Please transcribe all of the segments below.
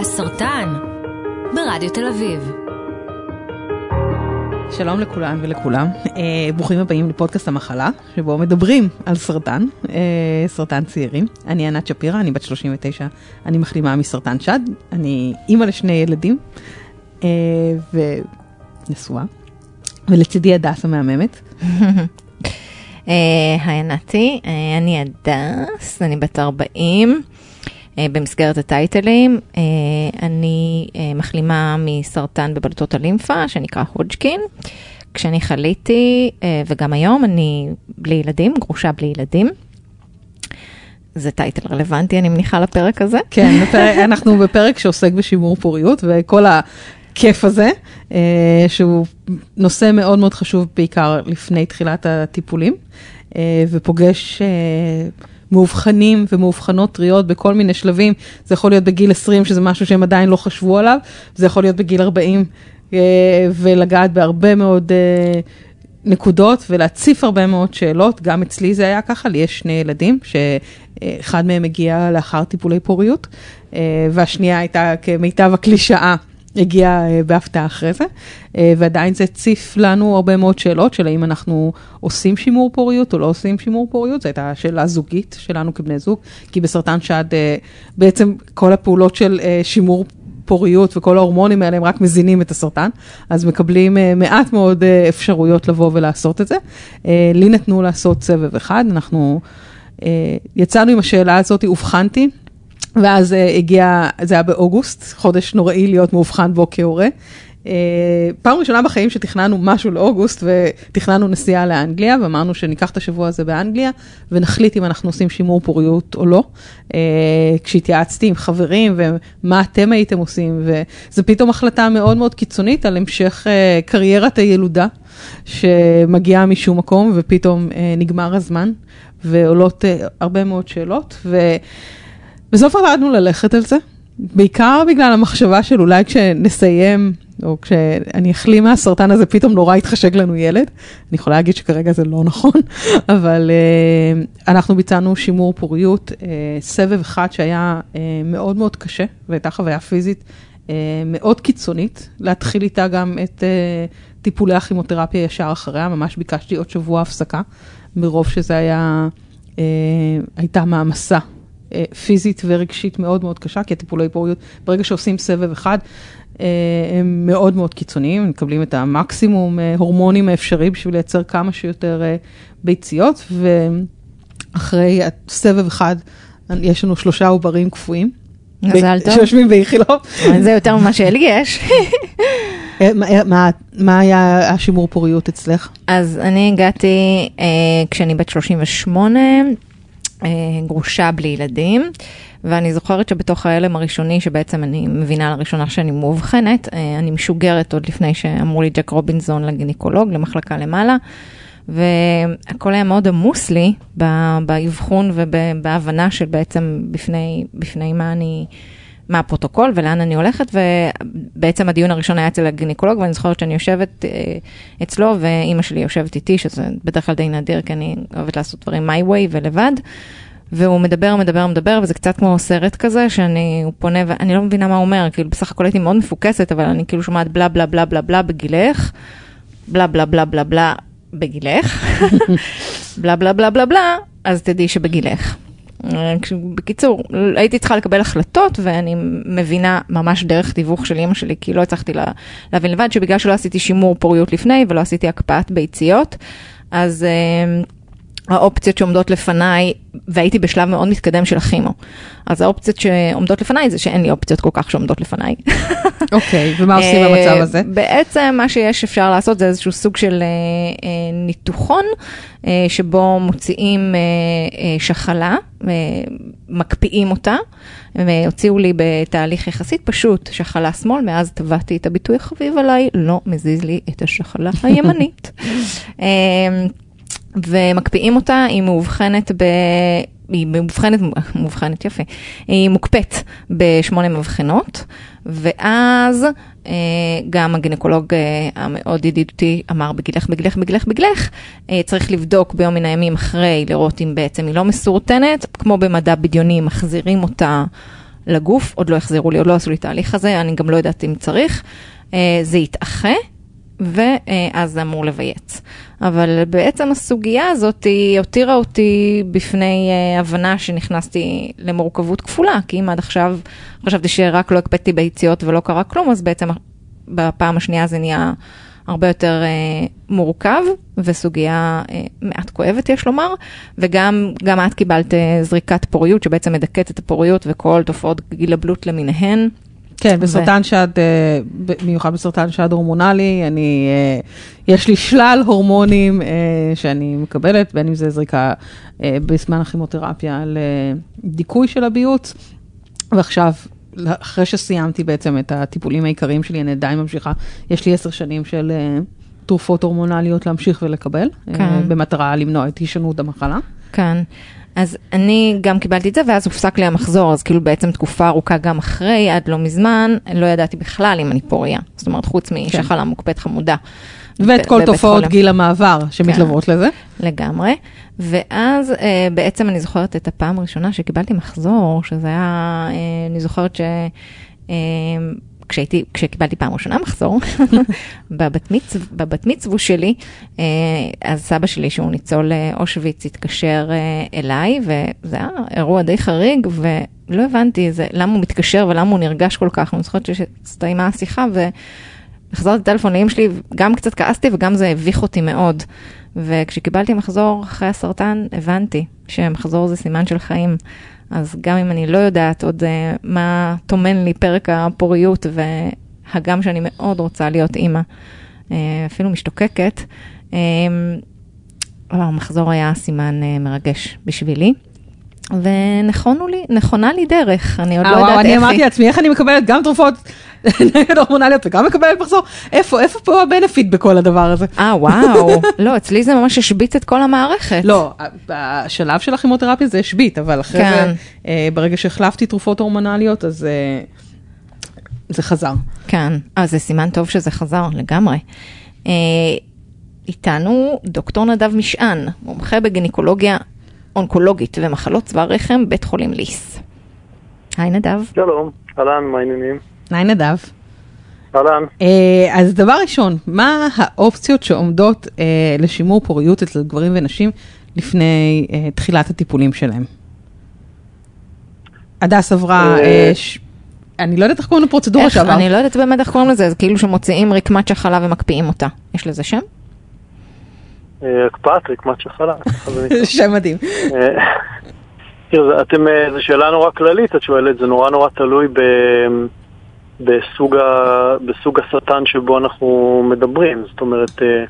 הסרטן, ברדיו תל אביב. שלום לכולם ולכולם, אה, ברוכים הבאים לפודקאסט המחלה, שבו מדברים על סרטן, אה, סרטן צעירים. אני ענת שפירא, אני בת 39, אני מחלימה מסרטן שד, אני אימא לשני ילדים אה, ונשואה, ולצידי הדס המהממת. אה, היי ענתי, אני הדס, אני בת 40. אה, במסגרת הטייטלים, אה, אני אה, מחלימה מסרטן בבלוטות הלימפה, שנקרא הודג'קין. כשאני חליתי, וגם היום, אני בלי ילדים, גרושה בלי ילדים. זה טייטל רלוונטי, אני מניחה, לפרק הזה. כן, אנחנו בפרק שעוסק בשימור פוריות, וכל הכיף הזה, אה, שהוא נושא מאוד מאוד חשוב בעיקר לפני תחילת הטיפולים, ופוגש... מאובחנים ומאובחנות טריות בכל מיני שלבים, זה יכול להיות בגיל 20 שזה משהו שהם עדיין לא חשבו עליו, זה יכול להיות בגיל 40 אה, ולגעת בהרבה מאוד אה, נקודות ולהציף הרבה מאוד שאלות, גם אצלי זה היה ככה, לי יש שני ילדים, שאחד מהם הגיע לאחר טיפולי פוריות, אה, והשנייה הייתה כמיטב הקלישאה. הגיע uh, בהפתעה אחרי זה, uh, ועדיין זה הציף לנו הרבה מאוד שאלות של האם אנחנו עושים שימור פוריות או לא עושים שימור פוריות, זו הייתה שאלה זוגית שלנו כבני זוג, כי בסרטן שד uh, בעצם כל הפעולות של שימור פוריות וכל ההורמונים האלה הם רק מזינים את הסרטן, אז מקבלים מעט מאוד אפשרויות לבוא ולעשות את זה. לי נתנו לעשות סבב אחד, אנחנו יצאנו עם השאלה הזאת, אובחנתי. ואז uh, הגיע, זה היה באוגוסט, חודש נוראי להיות מאובחן בו כהורה. Uh, פעם ראשונה בחיים שתכננו משהו לאוגוסט ותכננו נסיעה לאנגליה ואמרנו שניקח את השבוע הזה באנגליה ונחליט אם אנחנו עושים שימור פוריות או לא. Uh, כשהתייעצתי עם חברים ומה אתם הייתם עושים וזה פתאום החלטה מאוד מאוד קיצונית על המשך קריירת הילודה שמגיעה משום מקום ופתאום נגמר הזמן ועולות הרבה מאוד שאלות. ו... בסוף החלטנו ללכת על זה, בעיקר בגלל המחשבה של אולי כשנסיים, או כשאני אחלים מהסרטן הזה, פתאום נורא יתחשק לנו ילד. אני יכולה להגיד שכרגע זה לא נכון, אבל uh, אנחנו ביצענו שימור פוריות, uh, סבב אחד שהיה uh, מאוד מאוד קשה, והייתה חוויה פיזית uh, מאוד קיצונית, להתחיל איתה גם את uh, טיפולי הכימותרפיה ישר אחריה, ממש ביקשתי עוד שבוע הפסקה, מרוב שזה היה, uh, הייתה מעמסה פיזית ורגשית מאוד מאוד קשה, כי הטיפולי פוריות, ברגע שעושים סבב אחד, אה, הם מאוד מאוד קיצוניים, מקבלים את המקסימום אה, הורמונים האפשרי בשביל לייצר כמה שיותר ביציות, ואחרי סבב אחד יש לנו שלושה עוברים קפואים. מזל טוב. שיושבים באיכילוב. זה יותר ממה שלי יש. מה, מה היה השימור פוריות אצלך? אז אני הגעתי אה, כשאני בת 38. גרושה בלי ילדים, ואני זוכרת שבתוך ההלם הראשוני, שבעצם אני מבינה לראשונה שאני מאובחנת, אני משוגרת עוד לפני שאמרו לי ג'ק רובינזון לגינקולוג, למחלקה למעלה, והכל היה מאוד עמוס לי באבחון ובהבנה של בעצם בפני, בפני מה אני... מה הפרוטוקול ולאן אני הולכת, ובעצם הדיון הראשון היה אצל הגינקולוג, ואני זוכרת שאני יושבת אה, אצלו, ואימא שלי יושבת איתי, שזה בדרך כלל די נדיר, כי אני אוהבת לעשות דברים my way ולבד. והוא מדבר, מדבר, מדבר, וזה קצת כמו סרט כזה, שאני, הוא פונה ואני לא מבינה מה הוא אומר, כאילו בסך הכל הייתי מאוד מפוקסת, אבל אני כאילו שומעת בלה בלה בלה בלה בלה בגילך, בלה בלה בלה בלה בלה בגילך, בלה בלה בלה בלה בלה, אז תדעי שבגילך. בקיצור, הייתי צריכה לקבל החלטות ואני מבינה ממש דרך תיווך של אימא שלי, כי לא הצלחתי לה, להבין לבד שבגלל שלא עשיתי שימור פוריות לפני ולא עשיתי הקפאת ביציות, אז uh, האופציות שעומדות לפניי, והייתי בשלב מאוד מתקדם של הכימו, אז האופציות שעומדות לפניי זה שאין לי אופציות כל כך שעומדות לפניי. אוקיי, ומה עושים במצב הזה? בעצם מה שיש אפשר לעשות זה איזשהו סוג של ניתוחון, שבו מוציאים שחלה, מקפיאים אותה, והוציאו לי בתהליך יחסית פשוט שחלה שמאל, מאז טבעתי את הביטוי החביב עליי, לא מזיז לי את השחלה הימנית. ומקפיאים אותה, היא מאובחנת ב... היא מאובחנת, מאובחנת יפה, היא מוקפאת בשמונה מבחנות, ואז אה, גם הגינקולוג אה, המאוד ידידותי אמר בגילך, בגילך, בגילך, בגילך, אה, צריך לבדוק ביום מן הימים אחרי, לראות אם בעצם היא לא מסורטנת, כמו במדע בדיוני, מחזירים אותה לגוף, עוד לא החזירו לי, עוד לא עשו לי תהליך הזה, אני גם לא יודעת אם צריך. זה יתאחה, ואז זה אמור לבייץ. אבל בעצם הסוגיה הזאת הותירה אותי בפני uh, הבנה שנכנסתי למורכבות כפולה, כי אם עד עכשיו חשבתי שרק לא הקפאתי ביציאות ולא קרה כלום, אז בעצם בפעם השנייה זה נהיה הרבה יותר uh, מורכב, וסוגיה uh, מעט כואבת יש לומר, וגם את קיבלת זריקת פוריות שבעצם מדכאת את הפוריות וכל תופעות גילבלות למיניהן. כן, בסרטן שד, במיוחד בסרטן שד הורמונלי, אני, יש לי שלל הורמונים שאני מקבלת, בין אם זה זריקה בזמן הכימותרפיה לדיכוי של הביוט, ועכשיו, אחרי שסיימתי בעצם את הטיפולים העיקריים שלי, אני עדיין ממשיכה, יש לי עשר שנים של תרופות הורמונליות להמשיך ולקבל, כן. במטרה למנוע את הישנות המחלה. כן. אז אני גם קיבלתי את זה, ואז הופסק לי המחזור, אז כאילו בעצם תקופה ארוכה גם אחרי, עד לא מזמן, לא ידעתי בכלל אם אני פוריה. זאת אומרת, חוץ משחלה כן. מוקפאת חמודה. ואת כל תופעות גיל המעבר שמתלוות כן, לזה. לגמרי. ואז אה, בעצם אני זוכרת את הפעם הראשונה שקיבלתי מחזור, שזה היה, אה, אני זוכרת ש... אה, כשהייתי, כשקיבלתי פעם ראשונה מחזור, בבת, מצו, בבת מצוו שלי, אה, אז סבא שלי, שהוא ניצול אה, אושוויץ, התקשר אה, אליי, וזה היה אירוע די חריג, ולא הבנתי זה, למה הוא מתקשר ולמה הוא נרגש כל כך. אני זוכרת שהסתיימה השיחה, והחזרתי טלפון לאמא שלי, גם קצת כעסתי וגם זה הביך אותי מאוד. וכשקיבלתי מחזור אחרי הסרטן, הבנתי שמחזור זה סימן של חיים. אז גם אם אני לא יודעת עוד uh, מה טומן לי פרק הפוריות, והגם שאני מאוד רוצה להיות אימא, uh, אפילו משתוקקת, uh, המחזור היה סימן uh, מרגש בשבילי. ונכונו לי, לי דרך, אני עוד לא יודעת איך היא. אני אמרתי לעצמי, איך אני מקבלת גם תרופות נגד הורמונליות וגם מקבלת מחזור, איפה, איפה פה הבנפיט בכל הדבר הזה? אה, וואו, לא, אצלי זה ממש השביט את כל המערכת. לא, בשלב של הכימותרפיה זה השביט, אבל אחרי זה, כן. אה, ברגע שהחלפתי תרופות הורמונליות, אז אה, זה חזר. כן, אז זה סימן טוב שזה חזר, לגמרי. איתנו דוקטור נדב משען, מומחה בגינקולוגיה אונקולוגית ומחלות צבא רחם, בית חולים ליס. היי נדב. שלום, אהלן, מה העניינים? היי נדב. אהלן. Uh, אז דבר ראשון, מה האופציות שעומדות uh, לשימור פוריות אצל גברים ונשים לפני uh, תחילת הטיפולים שלהם? הדס עברה, ש... אני לא יודעת איך קוראים לפרוצדורה שעבר. אני לא יודעת באמת איך קוראים לזה, זה כאילו שמוציאים רקמת שחלה ומקפיאים אותה. יש לזה שם? הקפאת רקמת שחלה. שם מדהים. תראו, אתם, זו שאלה נורא כללית, את שואלת, זה נורא נורא תלוי ב... בסוג, ה, בסוג הסרטן שבו אנחנו מדברים. זאת אומרת, אה,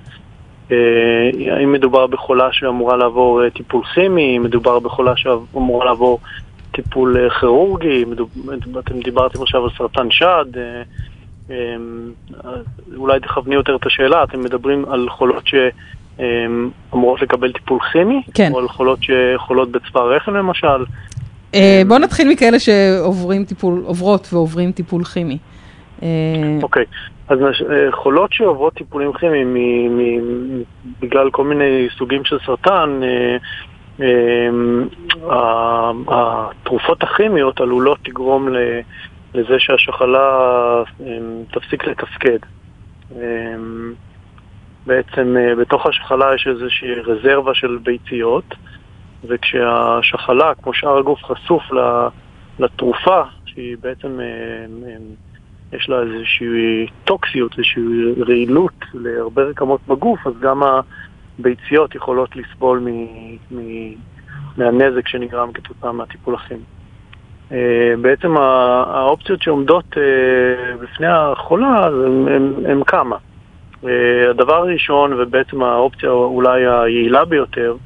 אה, האם מדובר בחולה שאמורה לעבור אה, טיפול כימי, מדובר בחולה שאמורה לעבור טיפול כירורגי, אתם דיברתם עכשיו על סרטן שד, אולי תכווני יותר את השאלה, אתם מדברים על חולות שאמורות לקבל טיפול כימי? כן. או על חולות שחולות בצבא הרחם למשל? אה, בוא נתחיל מכאלה שעוברים טיפול, עוברות ועוברים טיפול כימי. אה, אוקיי, אז אה, חולות שעוברות טיפולים כימיים בגלל כל מיני סוגים של סרטן, התרופות הכימיות עלולות לגרום לזה שהשחלה תפסיק לתפקד. בעצם בתוך השחלה יש איזושהי רזרבה של ביציות. וכשהשחלה, כמו שאר הגוף, חשוף לתרופה, שהיא בעצם, אה, אה, יש לה איזושהי טוקסיות, איזושהי רעילות להרבה רקמות בגוף, אז גם הביציות יכולות לסבול מ, מ, מהנזק שנגרם כתוצאה מהטיפול הכימי. אה, בעצם האופציות שעומדות בפני החולה הן כמה. הדבר הראשון, ובעצם האופציה אולי היעילה ביותר,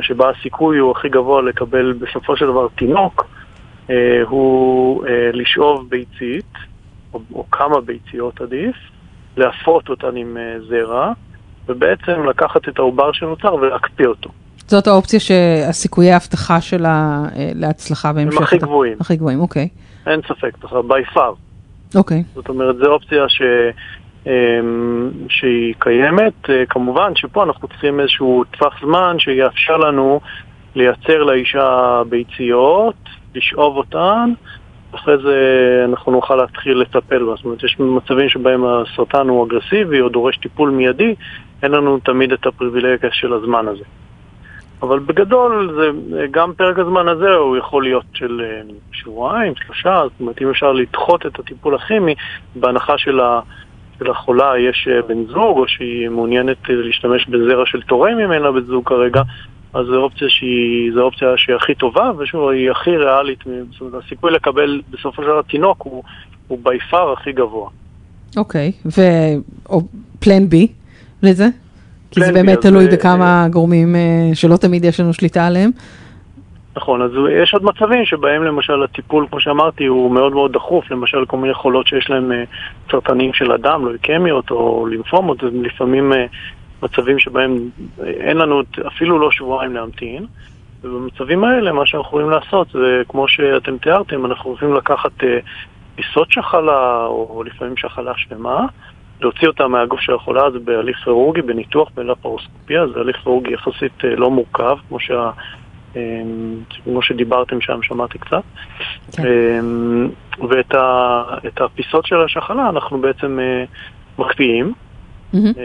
שבה הסיכוי הוא הכי גבוה לקבל בסופו של דבר תינוק, אה, הוא אה, לשאוב ביצית, או, או כמה ביציות עדיף, להפרות אותן עם אה, זרע, ובעצם לקחת את העובר שנוצר ולהקפיא אותו. זאת האופציה שהסיכויי ההבטחה שלה להצלחה בהמשך. הם הכי גבוהים. הכי גבוהים, אוקיי. אין ספק, by far. אוקיי. זאת אומרת, זו אופציה ש... אמ, שהיא קיימת. אה, כמובן שפה אנחנו צריכים איזשהו טווח זמן שיאפשר לנו לייצר לאישה ביציות, לשאוב אותן אחרי זה אנחנו נוכל להתחיל לטפל בה. זאת אומרת, יש מצבים שבהם הסרטן הוא אגרסיבי או דורש טיפול מיידי, אין לנו תמיד את הפריבילגיה של הזמן הזה. אבל בגדול, זה, גם פרק הזמן הזה הוא יכול להיות של אה, שבועיים, שלושה, זאת אומרת, אם אפשר לדחות את הטיפול הכימי, בהנחה של, ה, של החולה יש אה, בן זוג, או שהיא מעוניינת להשתמש בזרע של תורם אם אין לה בן זוג כרגע, אז זו אופציה שהיא, זו אופציה שהיא הכי טובה, ושוב, היא הכי ריאלית, זאת אומרת, הסיכוי לקבל בסופו של דבר תינוק הוא, הוא בי פאר הכי גבוה. אוקיי, ופלן בי לזה? כי זה באמת תלוי בכמה גורמים אה, שלא תמיד יש לנו שליטה עליהם. נכון, אז יש עוד מצבים שבהם למשל הטיפול, כמו שאמרתי, הוא מאוד מאוד דחוף, למשל כל מיני חולות שיש להם אה, סרטנים של הדם, לויקמיות או לימפומות, זה לפעמים אה, מצבים שבהם אין לנו אפילו לא שבועיים להמתין. ובמצבים האלה מה שאנחנו יכולים לעשות זה, כמו שאתם תיארתם, אנחנו יכולים לקחת פיסות שחלה, או לפעמים שחלה שלמה, להוציא אותה מהגוף של החולה זה בהליך כירורגי, בניתוח בלפרוסקופיה, זה הליך כירורגי יחסית אה, לא מורכב, כמו, שה, אה, כמו שדיברתם שם, שמעתי קצת. כן. אה, ואת ה, הפיסות של השחלה אנחנו בעצם מקפיאים. Mm-hmm.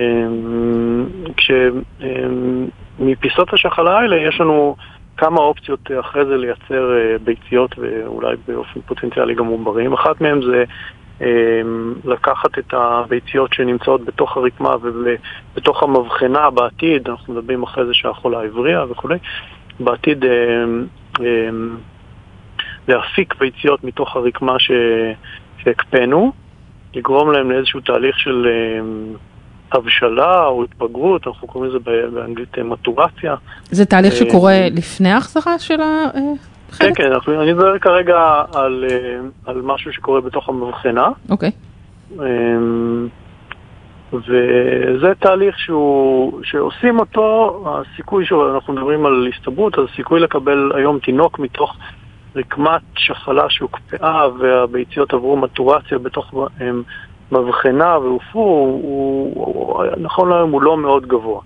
כשמפיסות השחלה האלה יש לנו כמה אופציות אחרי זה לייצר ביציות ואולי באופן פוטנציאלי גם עוברים. אחת מהן זה אמ, לקחת את הביציות שנמצאות בתוך הרקמה ובתוך המבחנה בעתיד, אנחנו מדברים אחרי זה שהחולה הבריאה וכולי, בעתיד אמ, אמ, להפיק ביציות מתוך הרקמה שהקפאנו, לגרום להם לאיזשהו תהליך של הבשלה או התבגרות, אנחנו קוראים לזה באנגלית מטורציה. זה תהליך שקורה לפני ההחזרה של ה... כן, כן, אני מדבר כרגע על, אה, על משהו שקורה בתוך המבחנה. אוקיי. אמ, וזה תהליך שהוא, שעושים אותו, הסיכוי, שוב, אנחנו מדברים על הסתברות, אז הסיכוי לקבל היום תינוק מתוך רקמת שחלה שהוקפאה והביציות עברו מטורציה בתוך אמ, מבחנה הוא, נכון להיום הוא לא מאוד גבוה.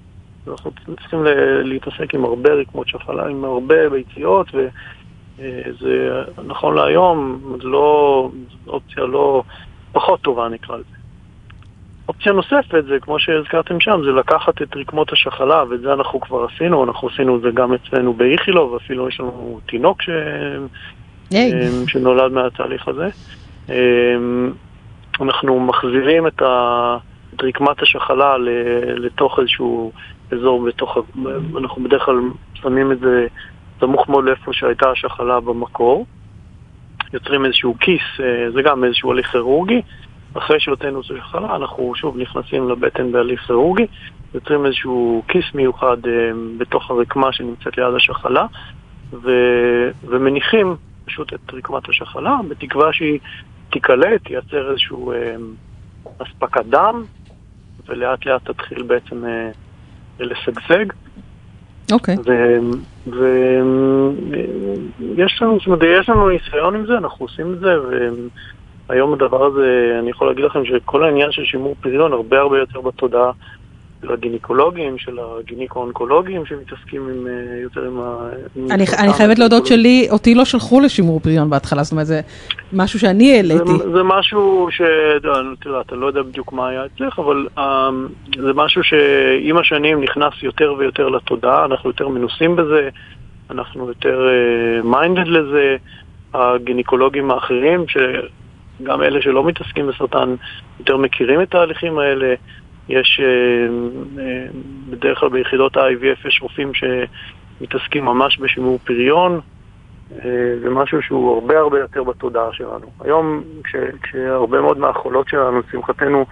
אנחנו צריכים להתעסק עם הרבה רקמות שחלה, עם הרבה ביציות, ו... אה, נכון להיום, לא, אופציה לא פחות טובה נקרא לזה. אופציה נוספת זה, כמו שהזכרתם שם, זה לקחת את רקמות השחלה, ואת זה אנחנו כבר עשינו, אנחנו עשינו את זה גם אצלנו באיכילוב, ואפילו יש לנו תינוק ש... אה, שנולד מהתהליך הזה. אה, אנחנו מחזירים את, ה... את רקמת השחלה לתוך איזשהו אזור בתוך, אנחנו בדרך כלל שמים את זה סמוך מאוד לאיפה שהייתה השחלה במקור. יוצרים איזשהו כיס, אה, זה גם איזשהו הליך כירורגי. אחרי שהוצאנו את השחלה, אנחנו שוב נכנסים לבטן בהליך כירורגי, יוצרים איזשהו כיס מיוחד אה, בתוך הרקמה שנמצאת ליד השחלה, ו... ומניחים פשוט את רקמת השחלה, בתקווה שהיא תיקלט, תייצר איזשהו אה, אספקת דם, ולאט לאט תתחיל בעצם אה, לשגשג. אוקיי. Okay. ויש לנו, זאת אומרת, יש לנו ניסיון עם זה, אנחנו עושים את זה, והיום הדבר הזה, אני יכול להגיד לכם שכל העניין של שימור פריון הרבה הרבה יותר בתודעה של הגינקולוגים, של הגיניקו-אונקולוגים שמתעסקים עם, אה, יותר עם ה... אני, אני חייבת להודות שלי, אותי לא שלחו לשימור פריון בהתחלה, זאת אומרת, זה משהו שאני העליתי. זה, זה משהו ש... תראה, אתה לא יודע בדיוק מה היה אצלך, אבל um, זה משהו שעם השנים נכנס יותר ויותר לתודעה, אנחנו יותר מנוסים בזה, אנחנו יותר מיינדד uh, לזה, הגינקולוגים האחרים, שגם אלה שלא מתעסקים בסרטן, יותר מכירים את ההליכים האלה. יש אה, אה, בדרך כלל ביחידות ה-IVF יש רופאים שמתעסקים ממש בשימור פריון, אה, זה משהו שהוא הרבה הרבה יותר בתודעה שלנו. היום, כש, כשהרבה מאוד מהחולות שלנו, לשמחתנו,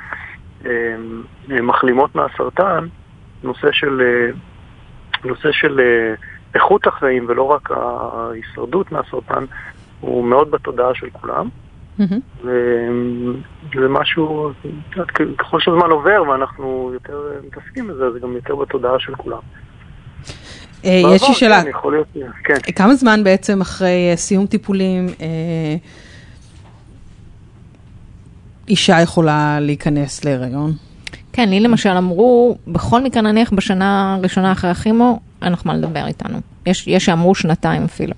מחלימות מהסרטן, נושא של, נושא של איכות החיים ולא רק ההישרדות מהסרטן, הוא מאוד בתודעה של כולם. וזה משהו, ככל שהזמן עובר ואנחנו יותר מתעסקים בזה, זה גם יותר בתודעה של כולם. אה, יש לי שאלה, כן. כמה זמן בעצם אחרי אה, סיום טיפולים אה, אישה יכולה להיכנס להיריון? כן, לי למשל אמרו, בכל מקרה נניח בשנה הראשונה אחרי הכימו, אין לך מה לדבר איתנו. יש שאמרו שנתיים אפילו.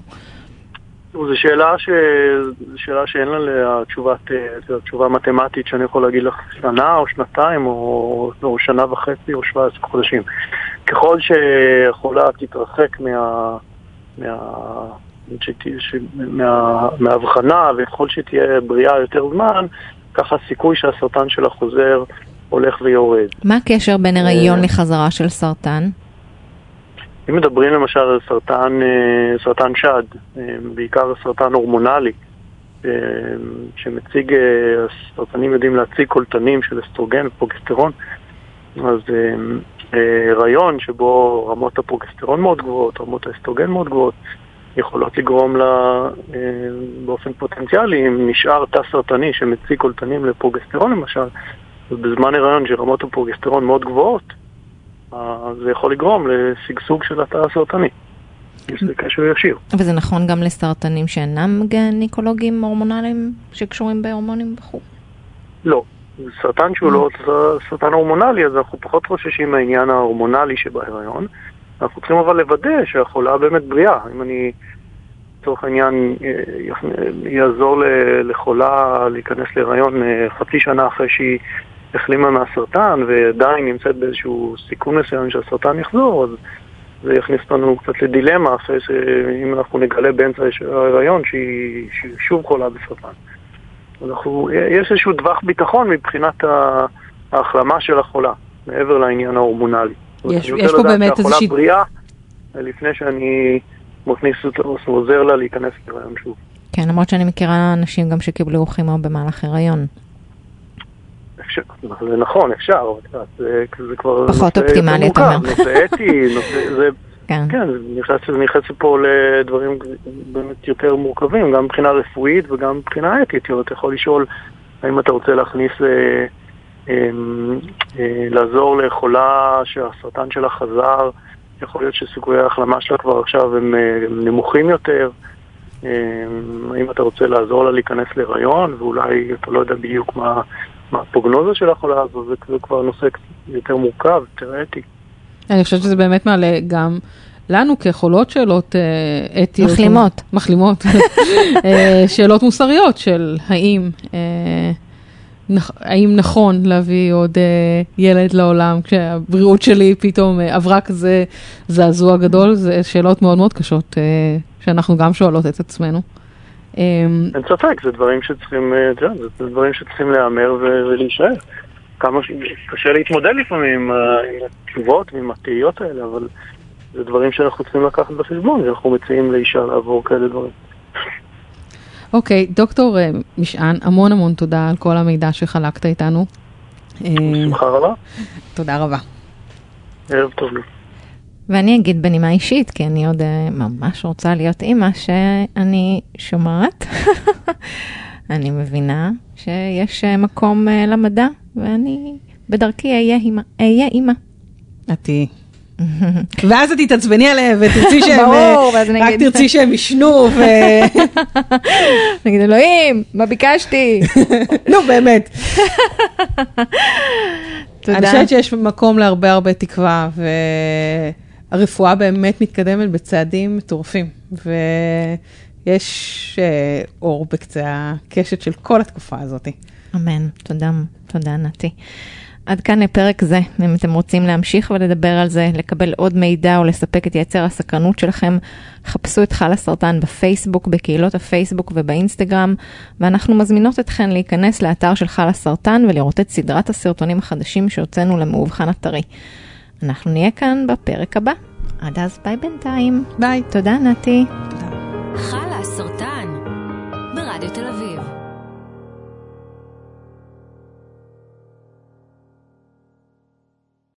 זו שאלה, ש... שאלה שאין לה תשובת, אה, תשובה מתמטית שאני יכול להגיד לך שנה או שנתיים או, או שנה וחצי או 17 חודשים. ככל שהחולה תתרחק מה... מה... מה... מההבחנה וככל שתהיה בריאה יותר זמן, ככה הסיכוי שהסרטן שלה חוזר הולך ויורד. מה הקשר בין הריון לחזרה של סרטן? אם מדברים למשל על סרטן, אה, סרטן שד, אה, בעיקר סרטן הורמונלי, אה, שמציג, הסרטנים יודעים להציג קולטנים של אסטרוגן ופרוגסטרון, אז הריון שבו רמות הפרוגסטרון מאוד גבוהות, רמות האסטרוגן מאוד גבוהות, יכולות לגרום לה באופן פוטנציאלי, אם נשאר תא סרטני שמציג קולטנים לפרוגסטרון למשל, ובזמן הריון שרמות הפרוגסטרון מאוד גבוהות, זה יכול לגרום לשגשוג של התא הסרטני. יש לזה קשר ישיר. וזה נכון גם לסרטנים שאינם גניקולוגיים הורמונליים שקשורים בהורמונים וכו'? לא. סרטן שהוא לא סרטן הורמונלי, אז אנחנו פחות חוששים מהעניין ההורמונלי שבהיריון. אנחנו צריכים אבל לוודא שהחולה באמת בריאה. אם אני, לצורך העניין, יעזור לחולה להיכנס להיריון אה, חצי שנה אחרי שהיא החלימה מהסרטן ועדיין נמצאת באיזשהו סיכון מסוים שהסרטן יחזור, אז זה יכניס אותנו קצת לדילמה אחרי שאם אנחנו נגלה באמצע ההיריון שהיא, שהיא שוב חולה בסרטן. אנחנו, יש איזשהו טווח ביטחון מבחינת ההחלמה של החולה, מעבר לעניין ההורמונלי. יש, יש פה באמת איזושהי... בריאה, לפני שאני מכניס אותה, עוזר לה להיכנס להיריון שוב. כן, למרות שאני מכירה אנשים גם שקיבלו כימו במהלך הריון. זה נכון, אפשר, זה, זה כבר... פחות אופטימלי, אתה אומר. נושא אתי, זה... כן, כן זה נכנס פה לדברים באמת יותר מורכבים, גם מבחינה רפואית וגם מבחינה אתית. אתה יכול לשאול האם אתה רוצה להכניס, אה, אה, אה, לעזור לחולה שהסרטן שלה חזר, יכול להיות שסיכויי ההחלמה שלה כבר עכשיו הם, אה, נמוכים יותר. אה, האם אתה רוצה לעזור לה להיכנס להיריון, ואולי אתה לא יודע בדיוק מה... מה הפרוגנוזה של החולה הזו, זה, זה כבר נושא יותר מורכב, יותר אתי. אני חושבת שזה באמת מעלה גם לנו כחולות שאלות אה, אתיות. מחלימות. מחלימות. אה, שאלות מוסריות של האם, אה, נכ, האם נכון להביא עוד אה, ילד לעולם כשהבריאות שלי פתאום אה, עברה כזה זעזוע גדול, זה שאלות מאוד מאוד קשות אה, שאנחנו גם שואלות את עצמנו. אמ, אין ספק, זה דברים שצריכים, אה, זה דברים שצריכים להיאמר ולהישאר. כמה שקשה להתמודד לפעמים עם התשובות ועם התהיות האלה, אבל זה דברים שאנחנו צריכים לקחת בחשבון, ואנחנו מציעים לאישה לעבור כאלה דברים. אוקיי, okay, דוקטור אה, משען, המון המון תודה על כל המידע שחלקת איתנו. בשמחה רבה. תודה רבה. ערב טוב. ואני אגיד בנימה אישית, כי אני עוד uh, ממש רוצה להיות אימא, שאני שומעת, אני מבינה שיש uh, מקום uh, למדע, ואני בדרכי אהיה אימא. אהיה אימא. את תהיי. ואז את תתעצבני עליהם ותרצי שהם, ברור, ואז אני רק תרצי שהם ישנו ו... נגיד אלוהים, מה ביקשתי? נו באמת. תודה. אני חושבת שיש מקום להרבה הרבה תקווה ו... הרפואה באמת מתקדמת בצעדים מטורפים, ויש אה, אור בקצה הקשת של כל התקופה הזאת. אמן, תודה, תודה נתי. עד כאן לפרק זה, אם אתם רוצים להמשיך ולדבר על זה, לקבל עוד מידע או לספק את יצר הסקרנות שלכם, חפשו את חל הסרטן בפייסבוק, בקהילות הפייסבוק ובאינסטגרם, ואנחנו מזמינות אתכן להיכנס לאתר של חל הסרטן ולראות את סדרת הסרטונים החדשים שהוצאנו למאובחן אתרי. אנחנו נהיה כאן בפרק הבא. עד אז ביי בינתיים. ביי. תודה נתי. תודה. חלה הסרטן ברדיו תל אביב.